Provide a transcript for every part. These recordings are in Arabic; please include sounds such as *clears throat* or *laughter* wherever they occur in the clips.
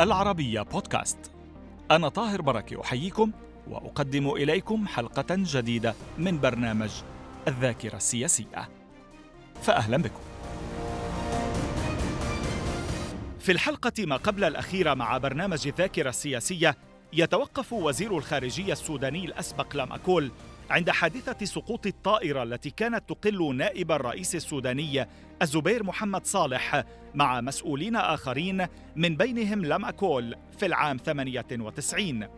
العربية بودكاست. أنا طاهر بركة أحييكم وأقدم إليكم حلقة جديدة من برنامج الذاكرة السياسية. فأهلا بكم. في الحلقة ما قبل الأخيرة مع برنامج الذاكرة السياسية يتوقف وزير الخارجية السوداني الأسبق لام أكول عند حادثة سقوط الطائرة التي كانت تقل نائب الرئيس السوداني الزبير محمد صالح مع مسؤولين آخرين من بينهم لم أكول في العام 98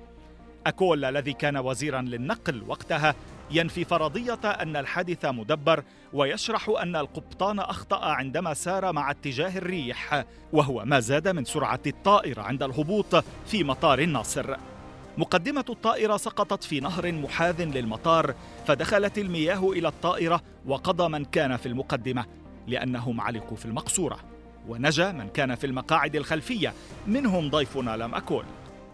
أكول الذي كان وزيرا للنقل وقتها ينفي فرضية أن الحادث مدبر ويشرح أن القبطان أخطأ عندما سار مع اتجاه الريح وهو ما زاد من سرعة الطائرة عند الهبوط في مطار الناصر. مقدمة الطائرة سقطت في نهر محاذ للمطار فدخلت المياه إلى الطائرة وقضى من كان في المقدمة لأنهم علقوا في المقصورة ونجا من كان في المقاعد الخلفية منهم ضيفنا لم أكل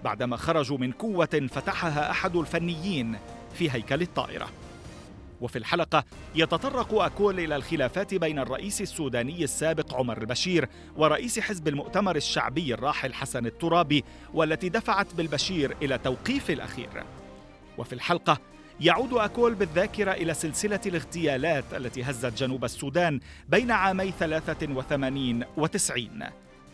بعدما خرجوا من كوة فتحها أحد الفنيين في هيكل الطائرة. وفي الحلقة يتطرق أكول إلى الخلافات بين الرئيس السوداني السابق عمر البشير ورئيس حزب المؤتمر الشعبي الراحل حسن الترابي والتي دفعت بالبشير إلى توقيف الأخير. وفي الحلقة يعود أكول بالذاكرة إلى سلسلة الاغتيالات التي هزت جنوب السودان بين عامي 83 و 90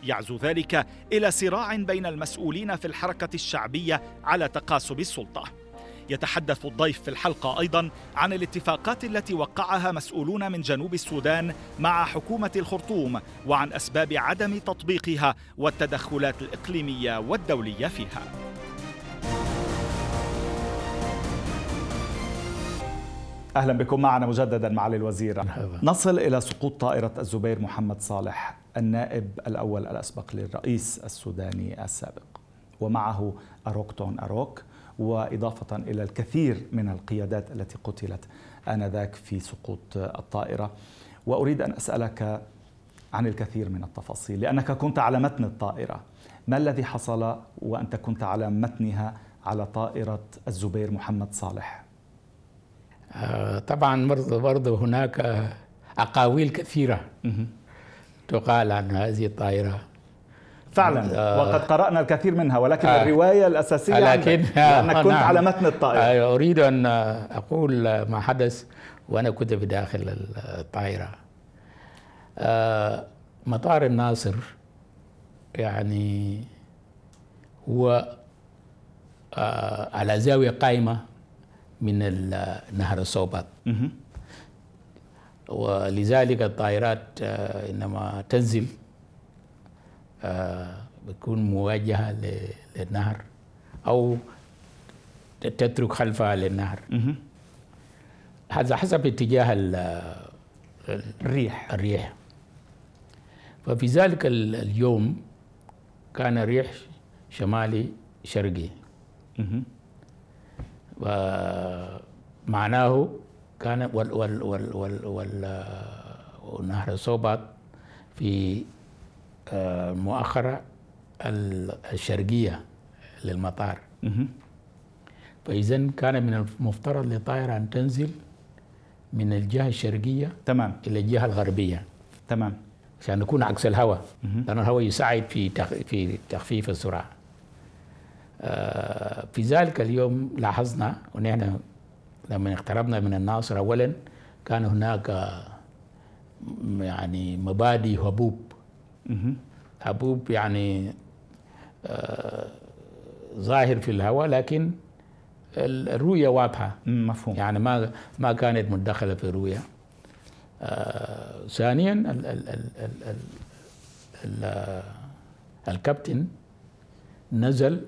يعزو ذلك إلى صراع بين المسؤولين في الحركة الشعبية على تقاسم السلطة. يتحدث الضيف في الحلقة أيضا عن الاتفاقات التي وقعها مسؤولون من جنوب السودان مع حكومة الخرطوم وعن أسباب عدم تطبيقها والتدخلات الإقليمية والدولية فيها. أهلا بكم معنا مجددا معالي الوزير نصل إلى سقوط طائرة الزبير محمد صالح النائب الأول الأسبق للرئيس السوداني السابق ومعه أروكتون أروك وإضافة إلى الكثير من القيادات التي قتلت آنذاك في سقوط الطائرة. وأريد أن أسألك عن الكثير من التفاصيل لأنك كنت على متن الطائرة. ما الذي حصل وأنت كنت على متنها على طائرة الزبير محمد صالح؟ آه، طبعا برضه هناك أقاويل كثيرة تقال عن هذه الطائرة. فعلا. آه وقد قرأنا الكثير منها ولكن آه الرواية الأساسية لكن آه لأنك كنت نعم. على متن الطائرة. آه أريد أن أقول ما حدث وأنا كنت في داخل الطائرة. آه مطار الناصر يعني هو آه على زاوية قائمة من نهر الصوبات ولذلك الطائرات إنما تنزل بتكون موجهة للنهر أو تترك خلفها للنهر. هذا حسب اتجاه الريح. الريح. ففي ذلك اليوم كان ريح شمالي شرقي. ومعناه كان وال وال وال وال, وال ونهر الصوبات في المؤخرة الشرقية للمطار. فإذا كان من المفترض للطائرة أن تنزل من الجهة الشرقية تمام. إلى الجهة الغربية. تمام. عشان نكون عكس الهواء لأن الهواء يساعد في في تخفيف السرعة. آه، في ذلك اليوم لاحظنا ونحن لما اقتربنا من الناصر أولا كان هناك يعني مبادئ هبوب حبوب يعني آه ظاهر في الهواء لكن الرؤية واضحة. مفهوم. يعني ما ما كانت مدخلة في الرؤية. آه ثانيا ال ال ال ال ال ال الكابتن نزل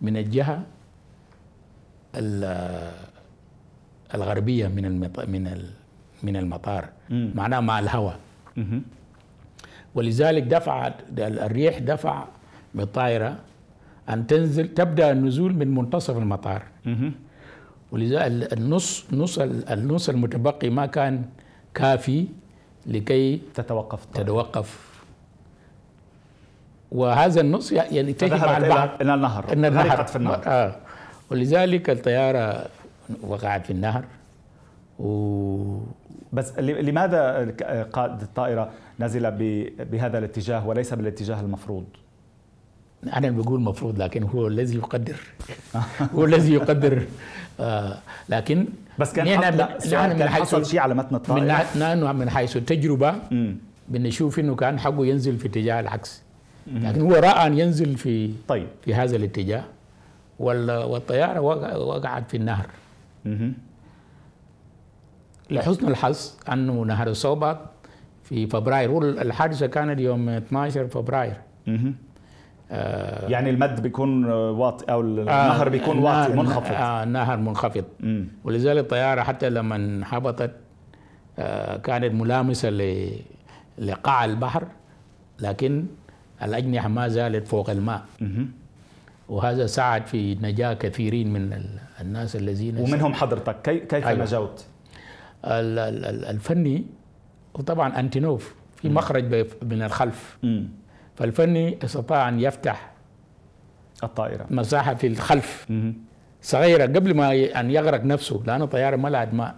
من الجهة الغربية من من من المطار. معناه مع الهواء. ولذلك دفع الريح دفع بالطائرة أن تنزل تبدأ النزول من منتصف المطار. ولذلك النص نص النص المتبقي ما كان كافي لكي تتوقف. تتوقف. وهذا النص يلتقي مع البحر إلى النهر. غرقت في النهر. آه. ولذلك الطيارة وقعت في النهر. و بس لماذا قائد الطائرة؟ نزل بهذا الاتجاه وليس بالاتجاه المفروض؟ أنا بقول مفروض لكن هو الذي يقدر. *laughs* هو الذي يقدر. آه لكن بس كان حط لا من حصل شيء على متن الطائرة؟ من, من حيث التجربة بنشوف إنه كان حقه ينزل في اتجاه العكس. لكن هو رأى أن ينزل في طيب. في هذا الاتجاه والطيارة وقعت في النهر. لحسن الحظ أنه نهر الصوبات في فبراير. الحادثة كانت يوم 12 فبراير. آه. يعني المد بيكون واطي أو النهر بيكون واطي منخفض. آه النهر منخفض. مم. ولذلك الطيارة حتى لما هبطت آه كانت ملامسة لقاع البحر لكن الأجنحة ما زالت فوق الماء. وهذا ساعد في نجاة كثيرين من الناس الذين ومنهم حضرتك. كيف أيوة. نجوت؟ الفني وطبعا أنتينوف في مخرج من الخلف. مم. فالفني استطاع أن يفتح الطائرة. مساحة في الخلف. مم. صغيرة قبل ما أن يغرق نفسه لأن الطيارة ملأت ماء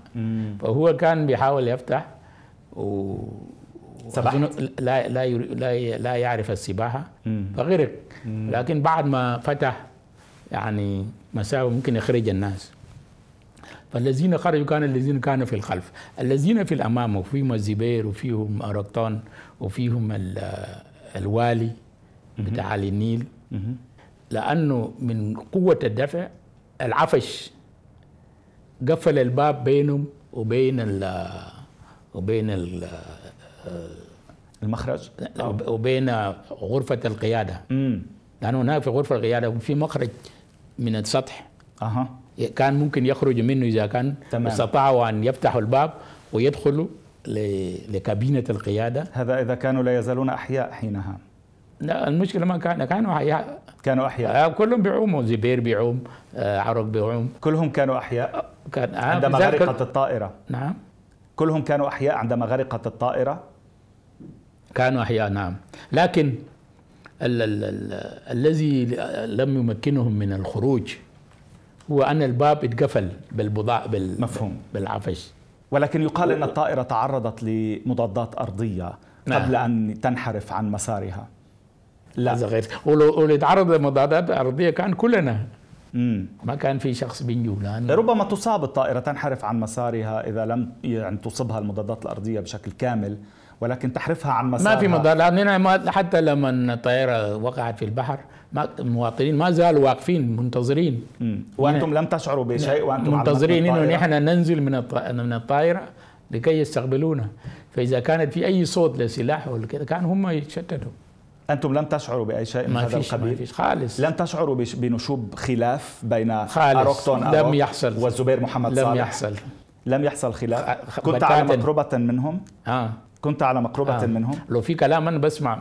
فهو كان بيحاول يفتح و لا لا لا لا يعرف السباحة. فغرق. لكن بعد ما فتح يعني مسافه ممكن يخرج الناس. فالذين خرجوا كانوا الذين كانوا في الخلف. الذين في الأمام وفيهم الزبير وفيهم أرقطان وفيهم الوالي بتاع النيل. لأنه من قوة الدفع العفش قفل الباب بينهم وبين ال وبين ال المخرج؟ وبين غرفة القيادة. لأنه هناك في غرفة القيادة في مخرج من السطح. أها. كان ممكن يخرج منه إذا كان تمام. استطاعوا أن يفتحوا الباب ويدخلوا لكابينة القيادة. هذا إذا كانوا لا يزالون أحياء حينها. لا المشكلة ما كان كانوا أحياء. كانوا أحياء. آه كلهم بيعوموا زبير بيعوم آه عرق بيعوم. كلهم كانوا أحياء؟ كان آه عندما غرقت الطائرة. نعم. كلهم كانوا أحياء عندما غرقت الطائرة؟ كانوا أحياء نعم. لكن ال ال ال الذي لم يمكنهم من الخروج هو أن الباب اتقفل بالبضاع بال مفهوم. بالعفش. ولكن يقال أن الطائرة تعرضت لمضادات أرضية نعم. قبل أن تنحرف عن مسارها. لا. هذا غير. ولو تعرض لمضادات أرضية كان كلنا. مم. ما كان في شخص بينجو لأن ربما تصاب الطائرة تنحرف عن مسارها إذا لم يعني تصبها المضادات الأرضية بشكل كامل. ولكن تحرفها عن مسارها ما في مضار. لأننا حتى لما الطائرة وقعت في البحر المواطنين ما زالوا واقفين منتظرين. مم. وأنتم لم تشعروا بشيء وأنتم منتظرين إنه نحن ننزل من من الطائرة لكي يستقبلونا. فإذا كانت في أي صوت لسلاح ولا كذا كان هم يتشتتوا. أنتم لم تشعروا بأي شيء من هذا القبيل؟ ما فيش خالص. لم تشعروا بنشوب خلاف بين خالص. أروكتون أروك لم يحصل. والزبير محمد لم صالح؟ لم يحصل. لم يحصل خلاف؟ كنت على مقربة منهم؟ آه. كنت على مقربة آه. منهم؟ لو في كلام أنا بسمع.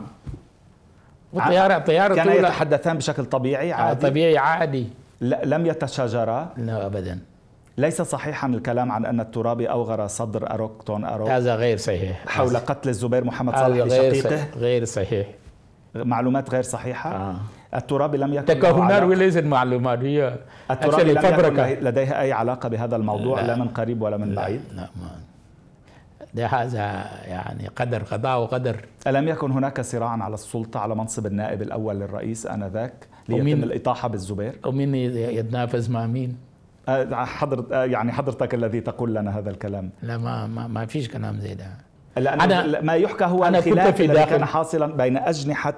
والطيارة الطيارة كان يتحدثان بشكل طبيعي عادي؟ آه طبيعي عادي. لا لم يتشاجرا؟ لا ابدا. ليس صحيحا الكلام عن أن الترابي اوغر صدر اروكتون أروك. هذا غير صحيح. حول قتل الزبير محمد صالح شقيقه غير صحيح. معلومات غير صحيحة. آه. الترابي لم يكن تكهنات وليست معلومات هي الترابي لم يكن لديها أي علاقة بهذا الموضوع لا, لا من قريب ولا من لا بعيد. لا ما ده هذا يعني قدر قضاء وقدر. ألم يكن هناك صراعا على السلطة على منصب النائب الأول للرئيس آنذاك ليتم الإطاحة بالزبير؟ ومين يتنافس مع مين؟ آه، حضرت آه، يعني حضرتك الذي تقول لنا هذا الكلام. لا ما ما, ما فيش كلام زي ده. لأن أنا ما يحكى هو أنا الخلاف الذي كان حاصلا بين أجنحة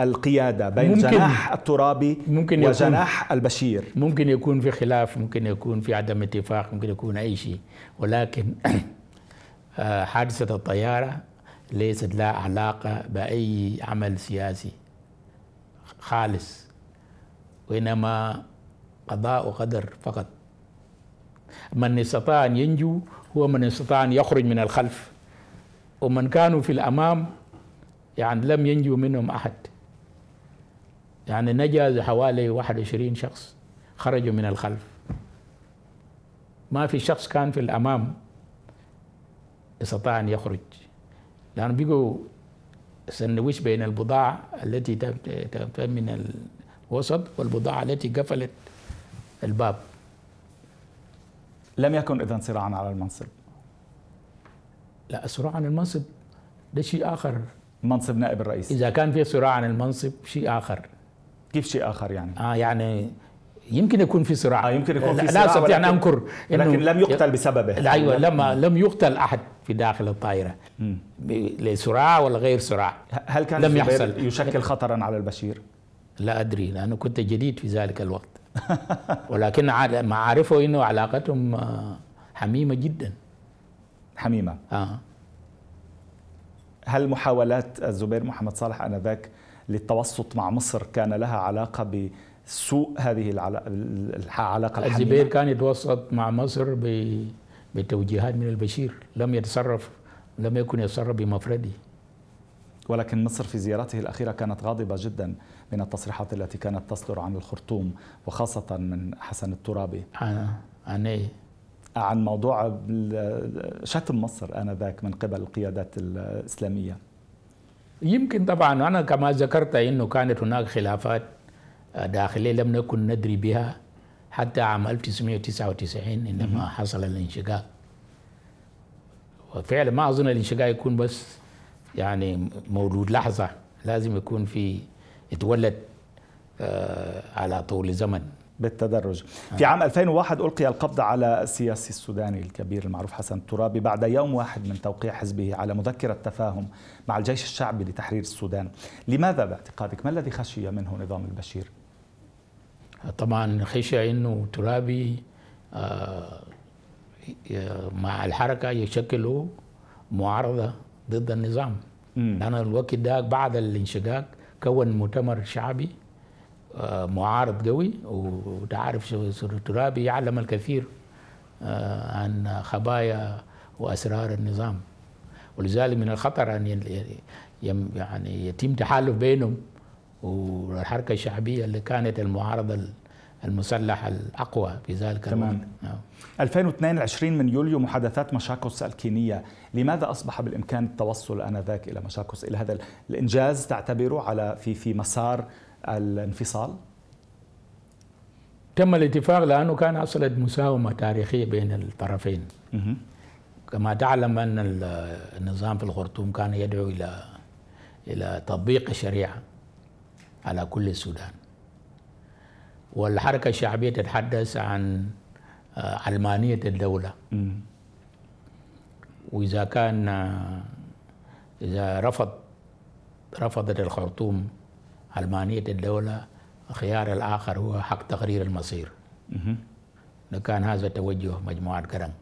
القيادة بين ممكن جناح الترابي ممكن وجناح يكون البشير. ممكن يكون في خلاف ممكن يكون في عدم اتفاق ممكن يكون أي شيء. ولكن حادثة الطيارة ليست لها علاقة بأي عمل سياسي خالص وإنما قضاء وقدر فقط. من استطاع أن ينجو هو من استطاع أن يخرج من الخلف ومن كانوا في الأمام يعني لم ينجو منهم أحد. يعني نجا حوالي 21 شخص خرجوا من الخلف. ما في شخص كان في الأمام. استطاع أن يخرج. لأنه بقوا سندويش بين البضاعة التي تم من الوسط والبضاعة التي قفلت الباب. لم يكن إذا صراعا على المنصب. لا الصراع عن المنصب ده شيء آخر. منصب نائب الرئيس. إذا كان في صراع عن المنصب شيء آخر. كيف شيء آخر يعني؟ آه يعني يمكن يكون في صراع. آه يمكن يكون في لا صراع أستطيع أن أنكر لكن لم يقتل بسببه. لا أيوه لما لم يقتل أحد في داخل الطائرة. ب- لصراع ولا غير صراع؟ هل كان لم يحصل. يشكل خطرا على البشير؟ لا أدري لأنه كنت جديد في ذلك الوقت. *laughs* ولكن ما أعرفه إنه علاقتهم آه، حميمة جدا. حميمة. آه. هل محاولات الزبير محمد صالح آنذاك للتوسط مع مصر كان لها علاقة بسوء هذه العلا- العلاقة الحميمة؟ الزبير كان يتوسط مع مصر بتوجيهات من البشير. لم يتصرف لم يكن يتصرف بمفرده. ولكن مصر في زيارته الأخيرة كانت غاضبة جدا من التصريحات التي كانت تصدر عن الخرطوم وخاصة من حسن الترابي. عن عن إيه؟ عن موضوع شتم مصر آنذاك من قبل القيادات الإسلامية. يمكن طبعا أنا كما ذكرت إنه كانت هناك خلافات داخليه لم نكن ندري بها حتى عام 1999 عندما حصل الانشقاق وفعلا ما أظن الانشقاق يكون بس يعني مولود لحظة لازم يكون في يتولد آه، على طول زمن. بالتدرج. في عام 2001 ألقي القبض على السياسي السوداني الكبير المعروف حسن الترابي بعد يوم واحد من توقيع حزبه على مذكرة تفاهم مع الجيش الشعبي لتحرير السودان. لماذا باعتقادك؟ ما الذي خشي منه نظام البشير؟ طبعا خشى إنه ترابي آه، مع الحركة يشكلوا معارضة ضد النظام. لأن الوقت ده بعد الانشقاق كون مؤتمر شعبي آه، معارض قوي. وتعرف ترابي يعلم الكثير آه، عن خبايا وأسرار النظام. ولذلك من الخطر أن ي- يم- يعني يتم تحالف بينهم. والحركة الشعبية اللي كانت المعارضة المسلحة الأقوى في ذلك تمام. الوقت نعم. 2022 من يوليو محادثات مشاكس الكينية لماذا أصبح بالإمكان التوصل آنذاك إلى مشاكس إلى هذا الإنجاز تعتبره على في في مسار الانفصال تم الاتفاق لأنه كان حصلت مساومة تاريخية بين الطرفين. كما تعلم أن ال- النظام في الخرطوم كان يدعو إلى إلى تطبيق الشريعة على كل السودان. والحركة الشعبية تتحدث عن آه، علمانيه الدولة. مم. وإذا كان آه، إذا رفض رفضت الخرطوم علمانيه الدولة الخيار الآخر هو حق تقرير المصير. كان هذا توجه مجموعة كرم.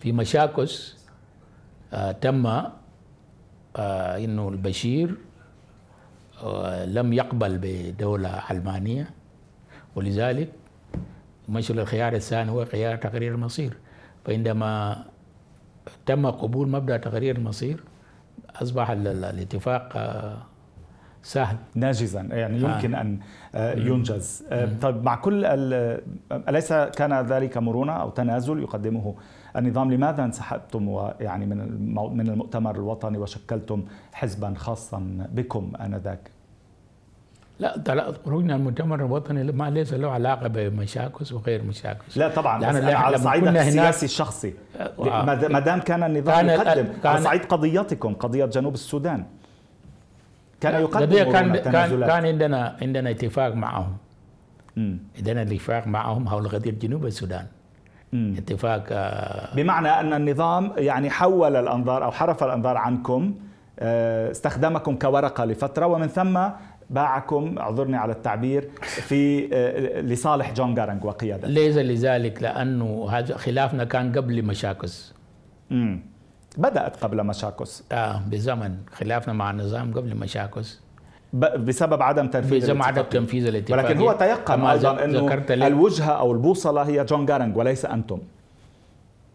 في مشاكس آه تم آه إنه البشير آه لم يقبل بدولة علمانيه ولذلك مشى الخيار الثاني هو خيار تقرير المصير. فعندما تم قبول مبدأ تقرير المصير ال- الاتفاق آه سهل. ناجزا. يعني يمكن أن آه، ينجز. آه، طيب مع كل ال- أليس كان ذلك مرونة أو تنازل يقدمه النظام لماذا انسحبتم ويعني من من المؤتمر الوطني وشكلتم حزبا خاصا بكم آنذاك لا خروجنا المؤتمر الوطني ما ليس له علاقة بمشاكس وغير مشاكس لا طبعا بس لا- على لما صعيد كنا هناك- السياسي الشخصي آه. ما ما دام كان النظام كان يقدم على كان- صعيد قضيتكم قضية جنوب السودان كان يقدم كان كان. كان عندنا عندنا اتفاق معهم. عندنا اتفاق معهم حول قضية جنوب السودان. اتفاق آه، بمعنى أن النظام يعني حول الأنظار أو حرف الأنظار عنكم آه، استخدمكم كورقة لفترة ومن ثم باعكم اعذرني على التعبير في آه، لصالح جون جارنج وقيادته ليس لذلك لأنه هذا خلافنا كان قبل مشاكس مم. بدأت قبل مشاكس آه بزمن خلافنا مع النظام قبل مشاكس بسبب عدم تنفيذ بزمن عدم الاتفاقية. تنفيذ الاتفاق ولكن هو تيقن أيضا أنه الوجهة أو البوصلة هي جون جارنج وليس أنتم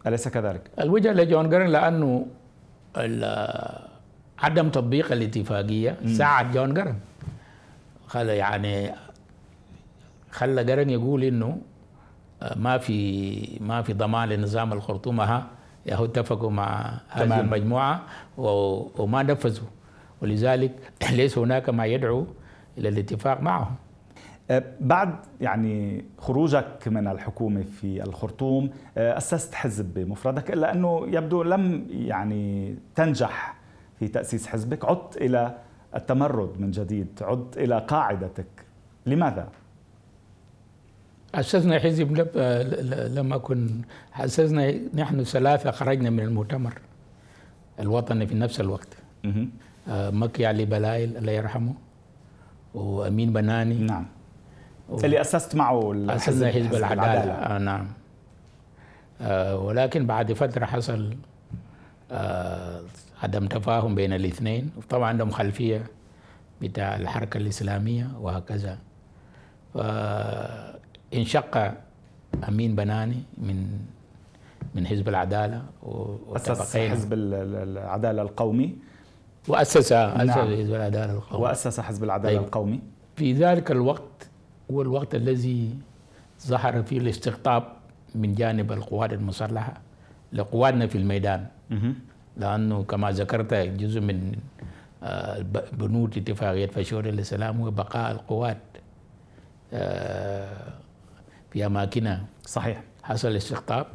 أليس كذلك؟ الوجهة لجون جارن لأنه عدم تطبيق الاتفاقية ساعد جون جارن خلى يعني خلى جارن يقول إنه آه، ما في ما في ضمان لنظام الخرطوم ها اتفقوا مع هذه. المجموعة وما نفذوا ولذلك *clears throat* ليس هناك ما يدعو إلى الاتفاق معهم آه، بعد يعني خروجك من الحكومة في الخرطوم آه، أسست حزب بمفردك إلا أنه يبدو لم يعني تنجح في تأسيس حزبك. عدت إلى التمرد من جديد عدت إلى قاعدتك. لماذا؟ أسسنا حزب لم أكن أسسنا نحن ثلاثة خرجنا من المؤتمر الوطني في نفس الوقت. آه، مكي علي بلايل الله يرحمه. وأمين بناني. نعم. و... اللي أسست معه أسسنا حزب, حزب العدالة. آه نعم. آه ولكن بعد فترة حصل آه عدم تفاهم بين الاثنين. طبعا عندهم خلفية بتاع الحركة الإسلامية وهكذا. فانشق أمين بناني من من حزب العدالة أسس حزب العدالة القومي. وأسس نعم. حزب العدالة القومي. وأسس حزب العدالة طيب. القومي. في ذلك الوقت هو الوقت الذي ظهر فيه الاستقطاب من جانب القوات المسلحة لقواتنا في الميدان. لأنه كما ذكرت جزء من آه، بنود اتفاقية فشور السلام هو بقاء القوات آه، في أماكنها. صحيح. حصل استقطاب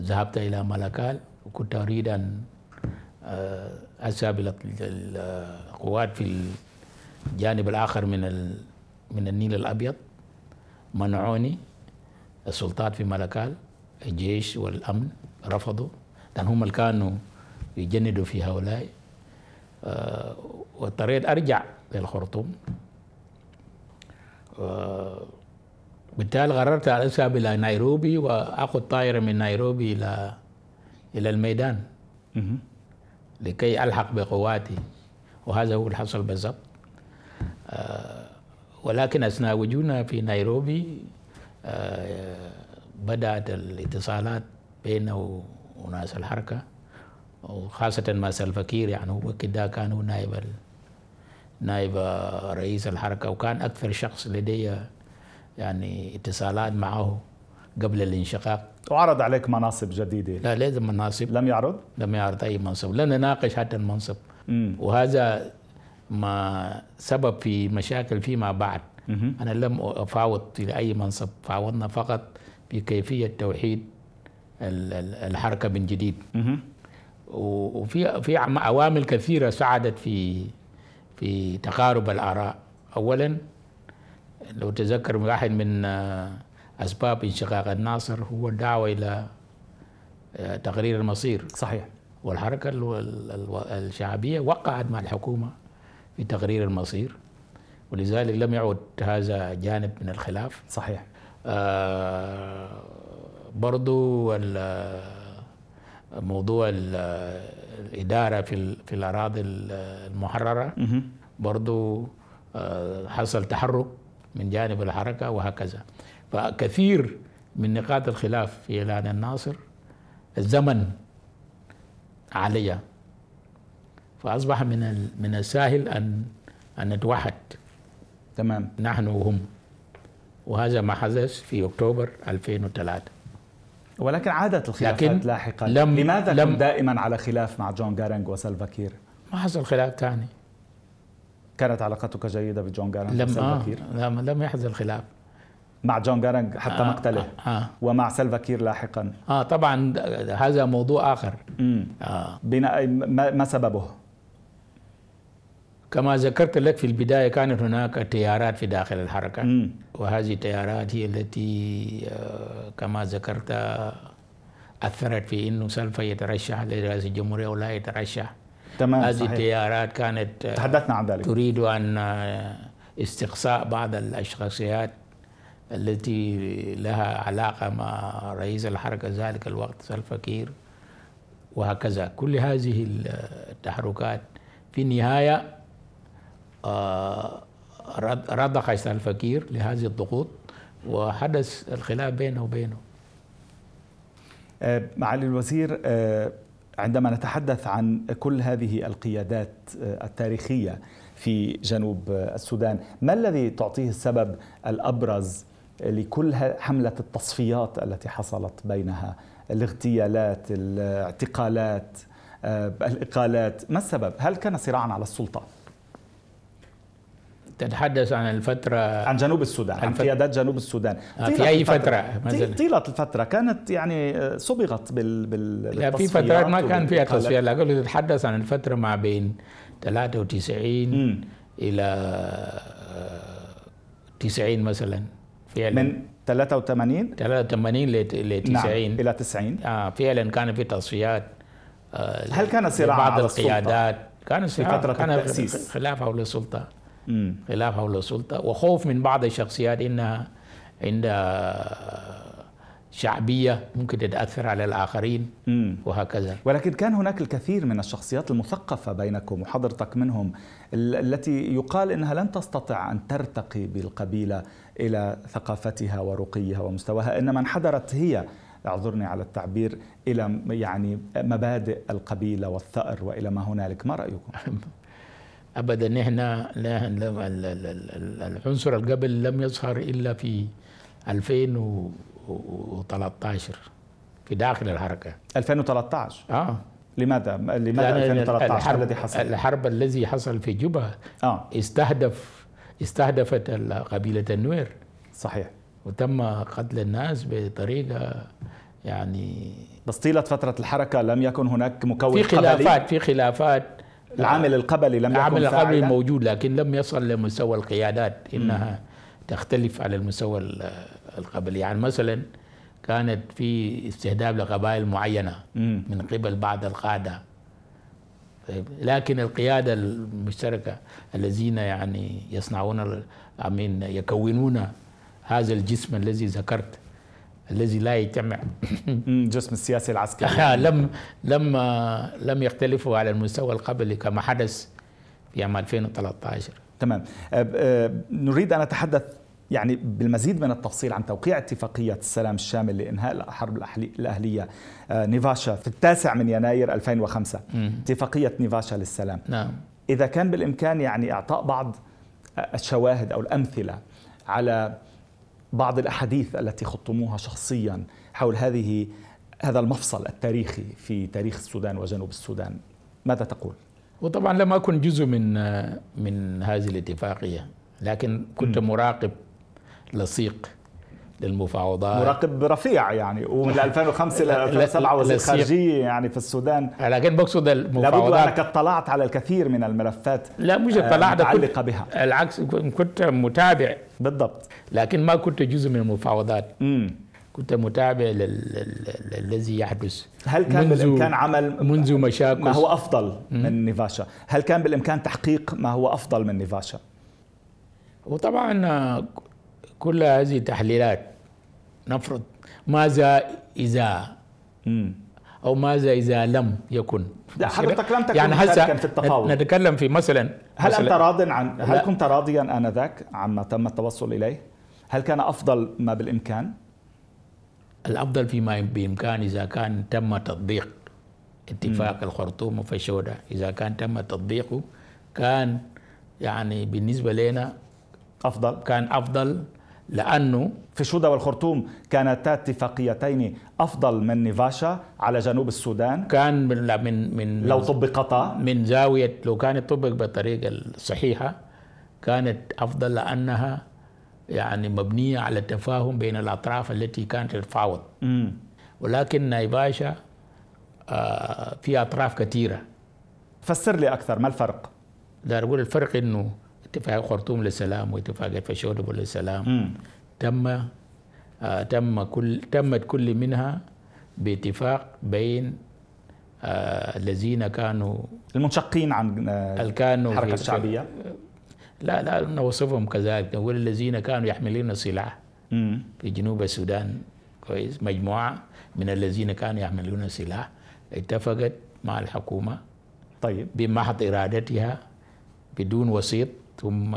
ذهبت إلى ملكال وكنت أريد أن أذهب القوات في الجانب الآخر من من النيل الأبيض منعوني السلطات في ملكال الجيش والأمن رفضوا. لأن هم اللي كانوا يجندوا في هؤلاء. آه، واضطريت أرجع للخرطوم آه، بالتالي قررت أذهب إلى نيروبي وأخذ طائرة من نيروبي إلى إلى الميدان. لكي ألحق بقواتي وهذا هو اللي حصل بالضبط. آه، ولكن أثناء وجودنا في نيروبي آه، بدأت الاتصالات بينه وناس الحركة وخاصة مع سلفكير يعني هو كده كان هو نائب نائب رئيس الحركة وكان أكثر شخص لدي يعني اتصالات معه. قبل الانشقاق. وعرض عليك مناصب جديدة. لا لازم مناصب. لم يعرض؟ لم يعرض أي منصب. لن نناقش حتى المنصب. مم. وهذا ما سبب في مشاكل فيما بعد. مم. أنا لم أفاوض في أي منصب. فاوضنا فقط في كيفية توحيد الحركة من جديد. مم. وفي في عوامل كثيرة ساعدت في في تقارب الآراء. أولا لو تذكر واحد من أسباب انشقاق الناصر هو الدعوة إلى آه، تقرير المصير. صحيح. والحركة الشعبية وقعت مع الحكومة في تقرير المصير ولذلك لم يعد هذا جانب من الخلاف. صحيح. آه برضو موضوع الإدارة في في الأراضي المحررة. برضو آه، حصل تحرك من جانب الحركة وهكذا. فكثير من نقاط الخلاف في إعلان الناصر الزمن علي فأصبح من من السهل أن أن نتوحد. تمام. نحن وهم. وهذا ما حدث في أكتوبر 2003 ولكن عادت الخلافات لكن لاحقا. لم لماذا لم دائما على خلاف مع جون جارنج وسلفا كير؟ ما حصل خلاف ثاني كانت علاقتك جيدة بجون جارينج لم وسلفا كير؟ آه لم, لم يحصل خلاف. مع جون جارينج حتى آه مقتله. آه آه. ومع سلفا كير لاحقا. آه طبعا هذا موضوع آخر. آه. بناء ما سببه؟ كما ذكرت لك في البداية كانت هناك تيارات في داخل الحركة. مم. وهذه التيارات هي التي آه، كما ذكرت أثرت في أنه سلفا يترشح لرئاسة الجمهورية ولا يترشح. تمام هذه التيارات كانت آه، تحدثنا عن ذلك. تريد أن استقصاء بعض الأشخاصيات. التي لها علاقة مع رئيس الحركة ذلك الوقت سلفا كير وهكذا. كل هذه التحركات في النهاية آه، رضخ الفقير لهذه الضغوط وحدث الخلاف بينه وبينه. آه، معالي الوزير آه، عندما نتحدث عن كل هذه القيادات التاريخية في جنوب السودان ما الذي تعطيه السبب الأبرز لكل حملة التصفيات التي حصلت بينها الاغتيالات الاعتقالات الإقالات ما السبب؟ هل كان صراعا على السلطة؟ تتحدث عن الفترة عن جنوب السودان عن قيادات جنوب السودان آه، في أي فترة مثلا طيلة الفترة كانت يعني آه، صبغت بال بال لا في فترات ما كان فيها تصفية لا تتحدث عن الفترة ما بين 93 م. إلى 90 مثلا فعلا. من 83 83 ل 90 نعم إلى 90 آه فعلا كان في تصفيات آه هل كان صراع بعض القيادات؟ كان في فترة كان التأسيس. خلاف حول السلطة. خلاف حول السلطة. وخوف من بعض الشخصيات إنها عندها شعبية ممكن تتأثر على الآخرين مم. وهكذا. ولكن كان هناك الكثير من الشخصيات المثقفة بينكم وحضرتك منهم. التي يقال إنها لن تستطيع أن ترتقي بالقبيلة إلى ثقافتها ورقيها ومستواها إنما انحدرت هي اعذرني على التعبير إلى يعني مبادئ القبيلة والثأر وإلى ما هنالك. ما رأيكم؟ *laughs* ابدا نحن العنصر القبل لم يظهر إلا في 2013 في داخل الحركة. 2013 آه. لماذا؟ لماذا 2013 الحرب الذي حصل؟ الحرب الذي حصل في جوبا آه. استهدف استهدفت قبيلة النوير صحيح وتم قتل الناس بطريقة يعني بس طيلة فترة الحركة لم يكن هناك مكون في خلافات قبلي. في خلافات العامل القبلي لم يكن العامل القبلي موجود لكن لم يصل لمستوى القيادات إنها م. تختلف على المستوى القبلي يعني مثلا كانت في استهداف لقبائل معينة من قبل بعض القادة. طيب لكن القيادة المشتركة الذين يعني يصنعون أمين يكونون هذا الجسم الذي ذكرت الذي لا يجتمع جسم السياسي العسكري. *laughs* لم لم لم يختلفوا على المستوى القبلي كما حدث في عام 2013 تمام. نريد أن نتحدث يعني بالمزيد من التفصيل عن توقيع اتفاقية السلام الشامل لإنهاء الحرب الأهلية آه، نيفاشا في التاسع من يناير 2005 م. اتفاقية نيفاشا للسلام نعم. إذا كان بالإمكان يعني إعطاء بعض الشواهد أو الأمثلة على بعض الأحاديث التي خطموها شخصيا حول هذه هذا المفصل التاريخي في تاريخ السودان وجنوب السودان ماذا تقول؟ وطبعا لم أكن جزء من من هذه الاتفاقية لكن كنت م. مراقب لصيق للمفاوضات. مراقب رفيع يعني ومن 2005 ل 2007 وزير خارجيه يعني في السودان. لكن بقصد المفاوضات لابد أنك اطلعت على الكثير من الملفات لا مش اطلعت آه، متعلقة بها. العكس كنت متابع. بالضبط. لكن ما كنت جزء من المفاوضات. مم. كنت متابع للذي يحدث هل كان بالإمكان عمل منذ مشاكل؟ ما هو أفضل من نيفاشا؟ هل كان بالإمكان تحقيق ما هو أفضل من نيفاشا؟ وطبعا كل هذه التحليلات نفرض ماذا إذا أو ماذا إذا لم يكن لا حضرتك لم تكن يعني هسه في التفاوض نتكلم في مثلا هل مثلاً أنت راض عن هل لا. كنت راضيا آنذاك عما تم التوصل إليه؟ هل كان أفضل ما بالإمكان؟ الأفضل فيما بإمكان إذا كان تم تطبيق اتفاق م. الخرطوم وفشودة إذا كان تم تطبيقه كان يعني بالنسبة لنا أفضل كان أفضل لأنه في شودا والخرطوم كانتا اتفاقيتين أفضل من نيفاشا على جنوب السودان. كان من من من لو طبقتا. من زاوية لو كانت طبق بالطريقة الصحيحة كانت أفضل لأنها يعني مبنية على التفاهم بين الأطراف التي كانت تتفاوض. ولكن نيفاشا آه في أطراف كثيرة. فسر لي أكثر ما الفرق؟ لا أقول الفرق إنه اتفاق خرطوم للسلام واتفاق فشودب للسلام تم آه تم كل تمت كل منها باتفاق بين آه الذين كانوا المنشقين عن آه كانوا الحركه الشعبيه لا لا نوصفهم كذلك. نقول الذين كانوا يحملون سلاح في جنوب السودان. كويس. مجموعة من الذين كانوا يحملون سلاح اتفقت مع الحكومة طيب. بمحض إرادتها بدون وسيط. ثم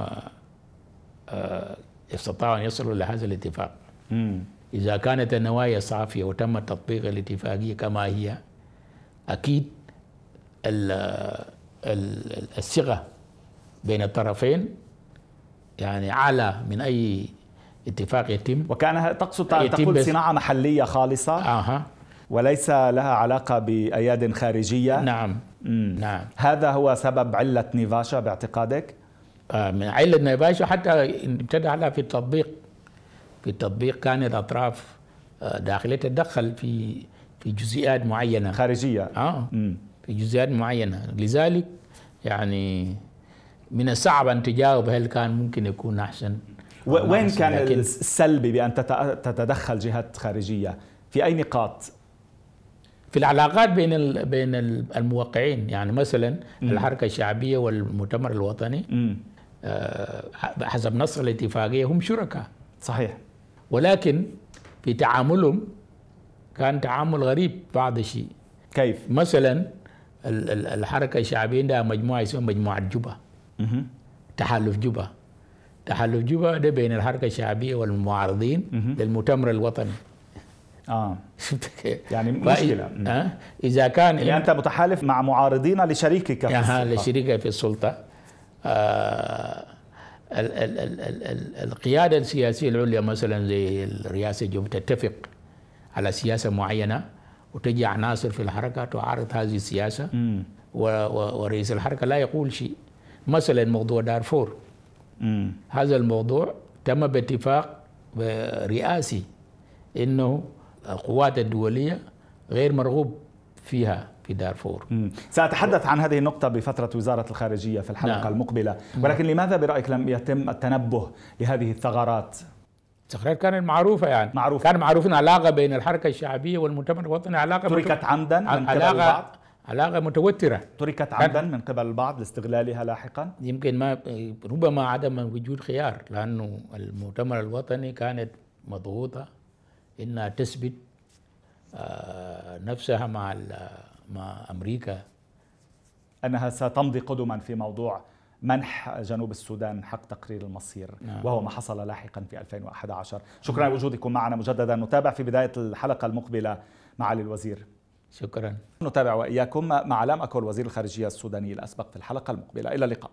استطاعوا أن يصلوا إلى هذا الاتفاق. إذا كانت النوايا صافية وتم تطبيق الاتفاقية كما هي أكيد الثقة بين الطرفين يعني أعلى من أي اتفاق يتم. وكان تقصد تقول صناعة محلية خالصة؟ آه. وليس لها علاقة بأياد خارجية؟ نعم. مم. نعم. هذا هو سبب علة نيفاشا باعتقادك؟ آه، من علة نيفاشا حتى ابتدى على في التطبيق. في التطبيق كانت أطراف آه، داخلية تتدخل في في جزئيات معينة. خارجية. آه. مم. في جزئيات معينة. لذلك يعني من الصعب أن تجاوب هل كان ممكن يكون أحسن. وين كان السلبي بأن تتدخل جهات خارجية؟ في أي نقاط؟ في العلاقات بين بين الموقعين. يعني مثلا م. الحركة الشعبية والمؤتمر الوطني. آه حسب نص الاتفاقية هم شركاء. صحيح. ولكن في تعاملهم كان تعامل غريب بعض الشيء. كيف؟ مثلا الحركة الشعبيه عندها مجموعة اسمها مجموعة جوبا. تحالف جوبا. تحالف جوبا ده بين الحركة الشعبية والمعارضين للمؤتمر الوطني. آه. *laughs* يعني مشكلة. آه؟ إذا كان يعني أنت متحالف مع معارضين لشريكك في السلطة. لشريكك في السلطة. آه ال ال ال ال ال القيادة السياسية العليا مثلا زي الرئاسه الجمهوريه تتفق على سياسة معينة وتجي عناصر في الحركة تعارض هذه السياسة ورئيس الحركة لا يقول شيء. مثلا موضوع دارفور. هذا الموضوع تم باتفاق رئاسي إنه القوات الدولية غير مرغوب فيها. في دارفور. سأتحدث عن هذه النقطة بفترة وزارة الخارجية في الحلقة نعم. المقبلة. ولكن لماذا برأيك لم يتم التنبه لهذه الثغرات؟ الثغرات كانت معروفة يعني. معروف كان معروف علاقة بين الحركة الشعبية والمؤتمر الوطني علاقة تركت عمدا من قبل علاقة البعض؟ علاقة متوترة. تركت عمدا من قبل البعض لاستغلالها لاحقا؟ يمكن ما ربما عدم وجود خيار لأنه المؤتمر الوطني كانت مضغوطة إنها تثبت آه، نفسها مع مع أمريكا. أنها ستمضي قدما في موضوع منح جنوب السودان حق تقرير المصير نعم. وهو ما حصل لاحقا في 2011 شكرا لوجودكم معنا مجددا. نتابع في بداية الحلقة المقبلة معالي الوزير. شكرا. نتابع وإياكم مع لام أكول وزير الخارجية السوداني الأسبق في الحلقة المقبلة. إلى اللقاء.